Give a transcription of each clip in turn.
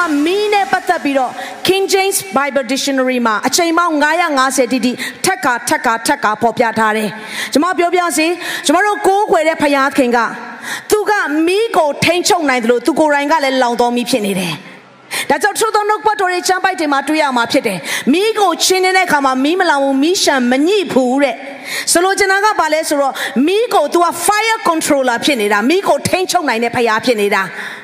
မှာမီးနဲ့ပတ်သက်ပြီးတော့ King James Bible Dictionary မှာအချိန်ပေါင်း950တိတိထက်ကထက်ကထက်ကပေါ်ပြထားတယ်။ကျွန်မပြောပြစီကျွန်တော်တို့ကိုးကွယ်တဲ့ဖယားခင်ကသူကမီးကိုထိန်းချုပ်နိုင်တယ်လို့သူကိုယ်တိုင်ကလည်းလောင်တော်မီးဖြစ်နေတယ်။ဒါကြောင့်ထိုသောနှုတ်ပတ်တော်ရဲ့ချမ်းပိုက်တွေမှာတွေ့ရမှာဖြစ်တယ်။မီးကိုချင်းနေတဲ့အခါမှာမီးမလောင်ဘူးမီးရှံမညှိဘူးတဲ့။ဆိုလိုချင်တာကဘာလဲဆိုတော့မီးကို तू က fire controller ဖြစ်နေတာမီးကိုထိန်းချုပ်နိုင်တဲ့ဖယားဖြစ်နေတာ။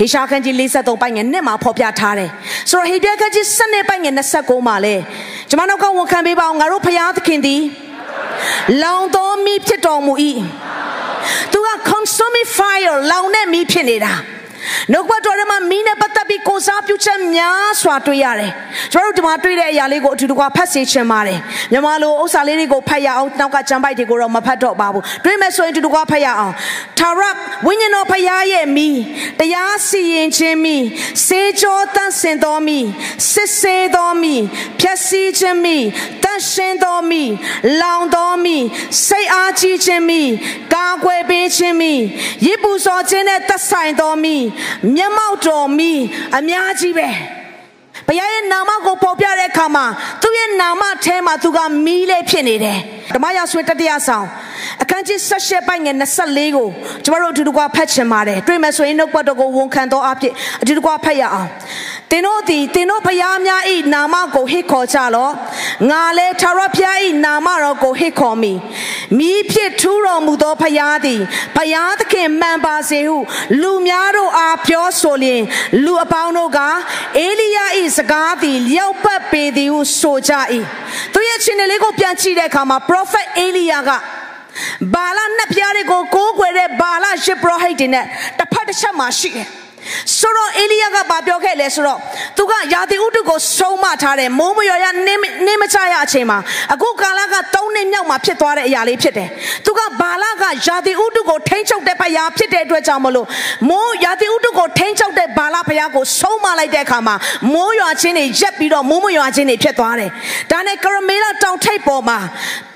ဟေရှာခန်းကြီး53ပိုင်းငယ်နဲ့မှာဖော်ပြထားတယ်ဆိုတော့ဟေပြခန်းကြီး7ပိုင်းငယ်29မှာလဲကျွန်မတို့ကဝန်ခံပေးပါအောင်ငါတို့ဖျားသခင်သည်လောင်တော်မီဖြစ်တော်မူ၏သူက consuming fire လောင်တဲ့မီဖြစ်နေတာ နှုတ်ဘတ်တော်ထဲမှာမီးနဲ့ပတ်သက်ပြီးကိုစားပြုချက်များစွာတွေ့ရတယ်။ကျွန်တော်တို့ဒီမှာတွေ့တဲ့အရာလေးကိုအထူးတကွာဖတ်စေချင်ပါတယ်။မြန်မာလိုဥစ္စာလေးတွေကိုဖတ်ရအောင်နောက်ကကျမ်းပိုက်တွေကိုတော့မဖတ်တော့ပါဘူး။တွေ့မယ်ဆိုရင်အထူးတကွာဖတ်ရအောင်။ထာဝရဝိညာဉ်တော်ဖရားရဲ့မီးတရားစီရင်ခြင်းမီးစေကြောတန့်စင်သောမီးစစ်ဆေးသောမီးဖြည့်ဆည်းခြင်းမီးတန့် ရှင်းသောမီးလောင်သောမီးစိတ်အားကြီးခြင်းမီးကာကွယ်ပေးခြင်းမီးရစ်ပူစော်ခြင်းနဲ့သက်ဆိုင်သောမီးမျက်မှောက်တော်မီအများကြီးပဲဘုရားရဲ့နာမကိုပေါ်ပြတဲ့အခါမှာသူ့ရဲ့နာမထဲမှာသူကမီးလေးဖြစ်နေတယ်ဓမ္မရာဆွေတတိယဆောင်အခန်းကြီး16ပိုင်းငယ်24ကိုကျမတို့အတူတကွဖတ်ချင်ပါတယ်တွေ့မယ်ဆိုရင်နှုတ်ပတ်တော်ကိုဝန်ခံတော်အဖြစ်အတူတကွဖတ်ရအောင် သင်တို့သည်သင်တို့ဖျားများ၏နာမကိုဟစ်ခေါ်ကြလော့ငါလည်းထာဝရဘုရား၏နာမတော်ကိုဟစ်ခေါ်မိမိဖြစ်ထူးတော်မူသောဖျားသည်ဖျားသခင်မှန်ပါစေဟု လူများတို့အားပြောဆိုလျင်လူအပေါင်းတို့ကအေလိယ၏စကားသည်လျောက်ပတ်ပေသည်ဟုဆိုကြ၏သူရဲ့ချင်းလေးကိုပြန်ကြည့်တဲ့အခါမှာ prophet အေလိယကဘာလနှစ်ပြားတွေကိုကိုးကွယ်တဲ့ဘာလရှစ်ပရောဟိတ်တွေနဲ့တစ်ဖက်တစ်ချက်မှာရှိတယ် ဆိုတော့အေလိယကဘာပြောခဲ့လဲဆိုတော့သူကယာတိဥတုကိုဆုံးမထားတယ်မိုးမရော်ရနင်းနင်းမချရအချိန်မှာအခုကာလက၃နှစ်မြောက်မှာဖြစ်သွားတဲ့အရာလေးဖြစ်တယ်သူကဘာလကယာတိဥတုကိုထိန်းချုပ်တဲ့ဖယားဖြစ်တဲ့အတွက်ကြောင့်မလို့မိုးယာတိဥတုကိုထိန်းချုပ်တဲ့ဘာလဖယားကိုဆုံးမလိုက်တဲ့အခါမှာမိုးရွာခြင်းတွေရက်ပြီးတော့မိုးမရွာခြင်းတွေဖြစ်သွားတယ်ဒါနဲ့ကရမေလာတောင်ထိပ်ပေါ်မှာ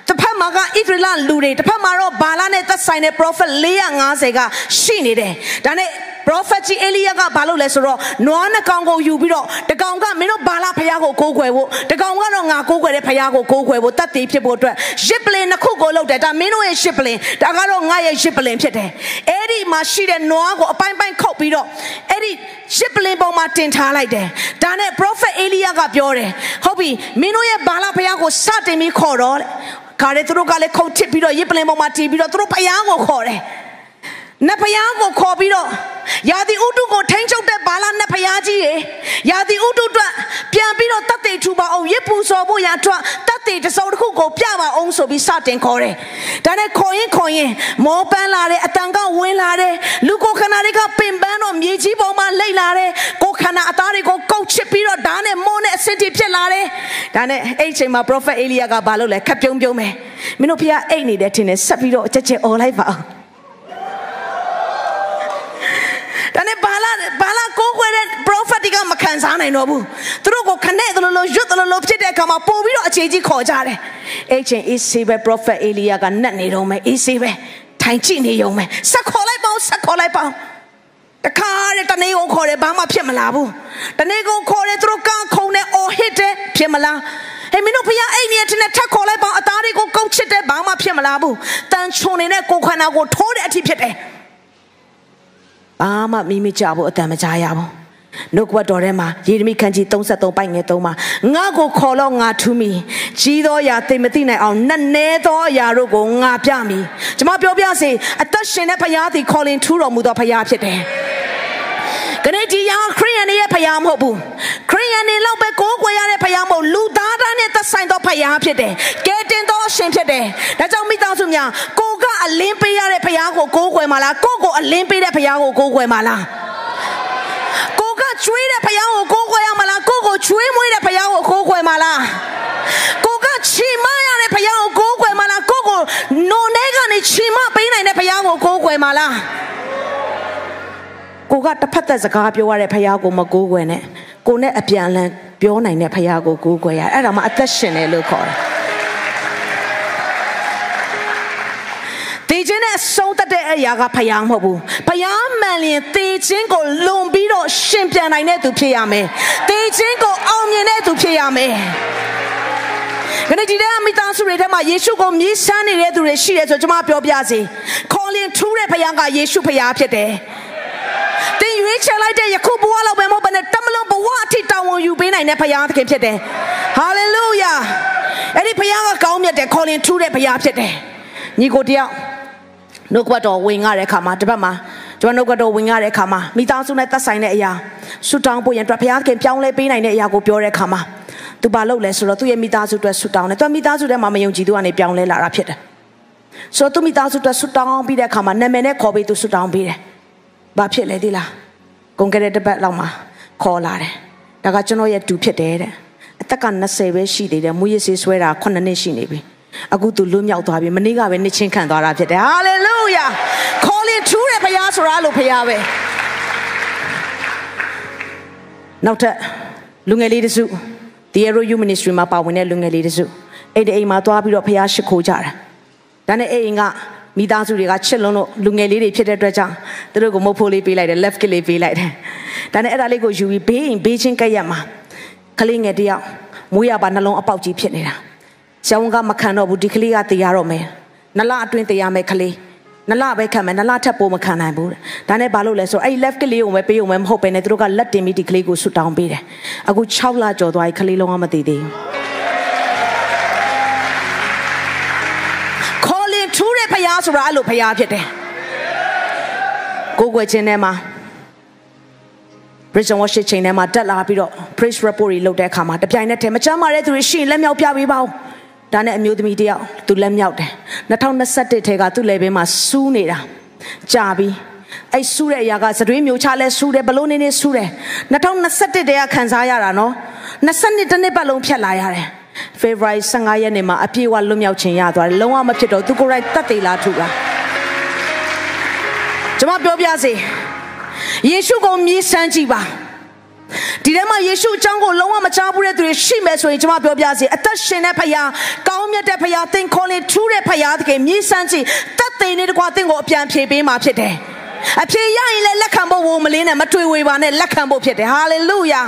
တစ်ဖက်မှာကဣသရေလလူတွေတစ်ဖက်မှာတော့ဘာလနဲ့သက်ဆိုင်တဲ့ prophet 450ကရှိနေတယ်ဒါနဲ့ prophet ကြီးအေလိယကဘာလုပ်လဲဆိုတော့နွားနှကောင်ကိုယူပြီးတော့တကောင်ကမင်းတို့ဘာလဖယားကိုကိုးကွယ်ဖို့တကောင်ကတော့ငါကိုးကွယ်တဲ့ဖယားကိုကိုးကွယ်ဖို့တတ်သိဖြစ်ဖို့အတွက်ရစ်ပလင်နှစ်ခုကိုလုပ်တယ်ဒါမင်းတို့ရဲ့ရစ်ပလင်ဒါကတော့ငါရဲ့ရစ်ပလင်ဖြစ်တယ်အဲ့ဒီမှာရှိတဲ့နွားကိုအပိုင်းပိုင်းခုတ်ပြီးတော့အဲ့ဒီရစ်ပလင်ပေါ်မှာတင်ထားလိုက်တယ်ဒါနဲ့ prophet အေလိယကပြောတယ်ဟုတ်ပြီမင်းတို့ရဲ့ဘာလဖယားကိုစတင်ပြီးခေါ်တော့ခါရဲသူတို့ကလည်းခုတ်ထစ်ပြီးတော့ရစ်ပလင်ပေါ်မှာတီးပြီးတော့သူတို့ဖယားကိုခေါ်တယ်နတ်ဖျားကိုခေါ်ပြီးတော့ ယာတိဥတုကိုထိန်းချုပ်တဲ့ဘာလာနတ်ဖျားကြီးရေယာတိဥတုအတွက်ပြန်ပြီးတော့တတ်သိထူပါအောင်ရစ်ပူစော်ဖို့ရအတွက်တတ်သိတစုံတစ်ခုကိုပြပါအောင်ဆိုပြီးစတင်ခေါ်တယ်။ဒါနဲ့ခေါ်ရင်ခေါ်ရင်မောပန်းလာတယ်အတန်ကဝင်လာတယ်လူကိုခန္ဓာတွေကပင်ပန်းတော့မြေကြီးပေါ်မှာလိမ့်လာတယ်ကိုခန္ဓာအသားတွေကိုကုတ်ချစ်ပြီးတော့ဓာတ်နဲ့မိုးနဲ့အဆင့်တိဖြစ်လာတယ်။ဒါနဲ့အဲ့ဒီချိန်မှာ prophet Elia ကဘာလုပ်လဲခပ်ပြုံးပြုံးမယ်။မင်းတို့ဖျားအိတ်နေတယ်ထင်တယ်ဆက်ပြီးတော့အချက်ချက်អော်လိုက်ပါအောင်။ ခံစားနိုင်တော့ဘူးသူတို့ကိုခနဲ့သလိုလိုရွတ်သလိုလိုဖြစ်တဲ့အခါမှာပို့ပြီးတော့အခြေကြီးခေါ်ကြတယ်အဲ့ချင်းအေးဆေးပဲ prophet အေလီယာကနှက်နေတော့မယ်အေးဆေးပဲထိုင်ကြည့်နေရုံပဲဆက်ခေါ်လိုက်ပါဦးဆက်ခေါ်လိုက်ပါဦးတခါတဲ့တနေ့ကိုခေါ်တယ်ဘာမှဖြစ်မလာဘူးတနေ့ကိုခေါ်တယ်သူတို့ကခုံတယ်အော်ဟစ်တယ်ဖြစ်မလားဟေးမင်းတို့ဖခင်အဲ့နေရတဲ့ထက်ခေါ်လိုက်ပါအသားတွေကိုကောက်ချစ်တယ်ဘာမှဖြစ်မလာဘူးတန်ချုံနေတဲ့ကိုခန္ဓာကိုထိုးတဲ့အထိဖြစ်တယ်ဘာမှမိမကြဘူးအတန်မကြားရဘူး နှုတ်ကပတ်တော်ထဲမှာယေရမိခန်းကြီး33ပိုက်ငယ်3မှာငါ့ကိုခေါ်တော့ငါထူးမိကြီးသောအရာသိမသိနိုင်အောင်နက်နဲသောအရာတို့ကိုငါပြမိကျွန်မပြောပြစေအသက်ရှင်တဲ့ဖခင်သည်ခေါ်လင်ထူးတော်မူသောဖခင်ဖြစ်တယ်ခရစ်တီယာခရိယန်ရဲ့ဖခင်မဟုတ်ဘူးခရိယန်တွေလောက်ပဲကိုးကွယ်ရတဲ့ဖခင်မဟုတ်လူသားသားနဲ့သက်ဆိုင်သောဖခင်ဖြစ်တယ်ကဲတင်သောရှင်ဖြစ်တယ်ဒါကြောင့်မိသားစုများကိုကအလင်းပေးရတဲ့ဖခင်ကိုကိုးကွယ်မှာလားကိုကိုအလင်းပေးတဲ့ဖခင်ကိုကိုးကွယ်မှာလား ကိုကျွေးတဲ့ဖယားကိုကိုးကွယ်ရမလားကိုကိုကျွေးမွေးတဲ့ဖယားကိုကိုးကွယ်မလားကိုကချီမရတဲ့ဖယားကိုကိုးကွယ်မလားကိုကိုနိုနေကနေချီမပေးနိုင်တဲ့ဖယားကိုကိုးကွယ်မလားကိုကတစ်ဖက်သက်စကားပြောရတဲ့ဖယားကိုမကိုးကွယ်နဲ့ကိုနဲ့အပြန်အလှန်ပြောနိုင်တဲ့ဖယားကိုကိုးကွယ်ရအဲ့ဒါမှအသက်ရှင်တယ်လို့ခေါ်တယ် တေခြင်းနဲ့ဆုံးတတ်တဲ့အရာကဖယားမဟုတ်ဘူးဖယားမှန်လျင်တေခြင်းကိုလွန်ပြီးတော့ရှင်ပြန်နိုင်တဲ့သူဖြစ်ရမယ်တေခြင်းကိုအောင်မြင်တဲ့သူဖြစ်ရမယ်ခဏဒီတဲ့မိသားစုတွေထဲမှာယေရှုကိုမြည်ဆန်းနေတဲ့သူတွေရှိတယ်ဆိုကျွန်မပြောပြစီခေါ်လင်ထူးတဲ့ဖခင်ကယေရှုဖခင်ဖြစ်တယ်။တင်ရွေးချယ်လိုက်တဲ့ယခုဘဝလောက်ပဲမဟုတ်ဘဲနဲ့တမလုံးဘဝအထိတောင်းဝန်ယူပေးနိုင်တဲ့ဖခင်သခင်ဖြစ်တယ်။ဟာလေလုယာ။အဲ့ဒီဖခင်ကကောင်းမြတ်တယ်ခေါ်လင်ထူးတဲ့ဖခင်ဖြစ်တယ်။ညီကိုတယောက် နှုတ်ကပတ်တော်ဝင်ရတဲ့အခါမှာတစ်ပတ်မှာကျွန်တော်နှုတ်ကပတ်တော်ဝင်ရတဲ့အခါမှာမိသားစုနဲ့သက်ဆိုင်တဲ့အရာဆူတောင်းဖို့ရန်အတွက်ဖခင်ခင်ပြောင်းလဲပေးနိုင်တဲ့အရာကိုပြောတဲ့အခါမှာသူဘာလုပ်လဲဆိုတော့သူ့ရဲ့မိသားစုအတွက်ဆူတောင်းတယ်သူမိသားစုထဲမှာမယုံကြည်သူကနေပြောင်းလဲလာတာဖြစ်တယ်ဆိုတော့သူမိသားစုအတွက်ဆူတောင်းပြီးတဲ့အခါမှာနာမည်နဲ့ခေါ်ပြီးသူဆူတောင်းပြီးတယ်ဘာဖြစ်လဲဒီလားကုန်ကြတဲ့တစ်ပတ်လောက်မှာခေါ်လာတယ်ဒါကကျွန်တော်ရဲ့တူဖြစ်တယ်တဲ့အသက်က20ပဲရှိသေးတယ်မူရစေးဆွဲတာ9နှစ်ရှိနေပြီ အခုသူလွတ်မြောက်သွားပြီမနေ့ကပဲနှစ်ချင်းခံသွားတာဖြစ်တယ်ဟာလေလုယာခေါ်လင်ထူးတဲ့ဘုရားဆိုတာလို့ဘုရားပဲနောက်ထပ်လူငယ်လေးတစု The Arrow You Ministry မှာပါဝင်တဲ့လူငယ်လေးတစုအဲ့ဒီအိမ်မှာသွားပြီးတော့ဘုရားရှိခိုးကြတာဒါနဲ့အဲ့အိမ်ကမိသားစုတွေကချစ်လုံးလို့လူငယ်လေးတွေဖြစ်တဲ့အတွက်ကြောင့်သူတို့ကိုမုတ်ဖိုးလေးပေးလိုက်တယ် left kick လေးပေးလိုက်တယ်ဒါနဲ့အဲ့ဒါလေးကိုယူပြီးဘေးအိမ်ဘေးချင်းကက်ရက်မှာကလေးငယ်တယောက်မွေးရပါနှလုံးအပေါက်ကြီးဖြစ်နေတာ ကျောင်းကမခံတော့ဘူးဒီကလေးကတည်ရတော့မယ်နလအတွင်းတည်ရမယ်ကလေးနလပဲခံမယ်နလထက်ပိုမခံနိုင်ဘူးဒါနဲ့ဘာလို့လဲဆိုအဲ့ left ကလေးကိုပဲပေးုံပဲမဟုတ်ပဲねသူတို့ကလက်တင်ပြီးဒီကလေးကိုဆွတောင်းပေးတယ်အခု6လကျော်သွားပြီကလေးလုံးဝမတည်သေးဘူးခေါ်လင်ထူးတဲ့ဖရားဆိုတာအဲ့လိုဖရားဖြစ်တယ်ကိုကိုွယ်ချင်းထဲမှာ Bridge worship ချိန်ထဲမှာတက်လာပြီးတော့ praise report တွေလုပ်တဲ့အခါမှာတပြိုင်နက်တည်းမချမ်းမာတဲ့သူတွေရှိရင်လက်မြောက်ပြပေးပါဦး ဒါနဲ့အမျိုးသမီးတယောက်သူလက်မြောက်တယ်2021ထဲကသူ့လေဘင်းမှာစူးနေတာကြာပြီအဲ့စူးတဲ့အရာကသတွေးမျိုးချလဲစူးတယ်ဘလို့နေနေစူးတယ်2021တည်းကခံစားရတာနော်22တနှစ်ပတ်လုံးဖြတ်လာရတယ် February 15ရက်နေ့မှာအပြည့်အဝလွတ်မြောက်ခြင်းရသွားတယ်လုံးဝမဖြစ်တော့သူကိုယ်တိုင်တတ်သေးလားထူလားကျွန်မပြောပြစေယေရှုကိုမြည်ဆန်းကြည့်ပါ ဒီထဲမှာယေရှုအကြောင်းကိုလုံးဝမချဘူးတဲ့သူတွေရှိမယ်ဆိုရင်ကျွန်မပြောပြစီအသက်ရှင်တဲ့ဖခင်ကောင်းမြတ်တဲ့ဖခင်သင်ခေါ်လေထူးတဲ့ဖခင်တကယ်မြည်ဆန်းကြည့်တတ်သိနေတကွာသင်ကိုအပြန်ဖြေပေးမှာဖြစ်တယ်အဖြေရရင်လည်းလက်ခံဖို့ဝမလေးနဲ့မတွေ့ဝေပါနဲ့လက်ခံဖို့ဖြစ်တယ်ဟာလေလုယာ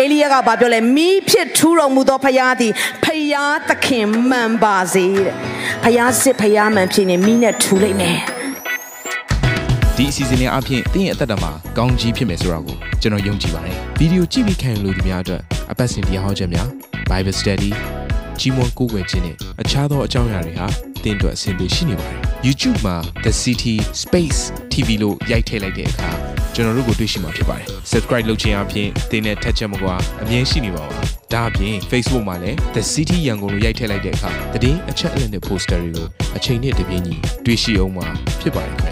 အေလိယကဘာပြောလဲမိဖြစ်ထူးတော်မူသောဖခင်သည်ဖခင်သခင်မှန်ပါစေတဲ့ဖခင်စစ်ဖခင်မှန်ဖြစ်နေမိနဲ့ထူလိမ့်မယ်ဒီအစီအစဉ်လေးအပြင်တင်းရဲ့အသက်တာမှာကောင်းကြီးဖြစ်မယ်ဆိုတာ ကိုကျွန်တော်ယုံကြည်ပါတယ်ဗီဒီယိုကြည့်ပြီးခံယူလို့ဒီများအတွက်အပတ်စဉ်တရားဟောခြင်းများ Bible Study ကြီးမွန်ကိုးကွယ်ခြင်းနဲ့အခြားသောအကြောင်းအရာတွေဟာတင်းအတွက်အဆင်ပြေရှိနေပါတယ် YouTube မှာ The City Space TV လို့ရိုက်ထည့်လိုက်တဲ့အခါကျွန်တော်တို့ကိုတွေ့ရှိမှာဖြစ်ပါတယ် Subscribe လုပ်ခြင်းအပြင်တင်းနဲ့ထက်ချက်မကွာအမြင်ရှိနေပါပါဒါအပြင် Facebook မှာလည်း The City ရန်ကုန်လို့ရိုက်ထည့်လိုက်တဲ့အခါတည်အချက်အလက်နဲ့ poster တွေကိုအချိန်နဲ့တပြေးညီတွေ့ရှိအောင်မှာဖြစ်ပါတယ်ခင်ဗျာ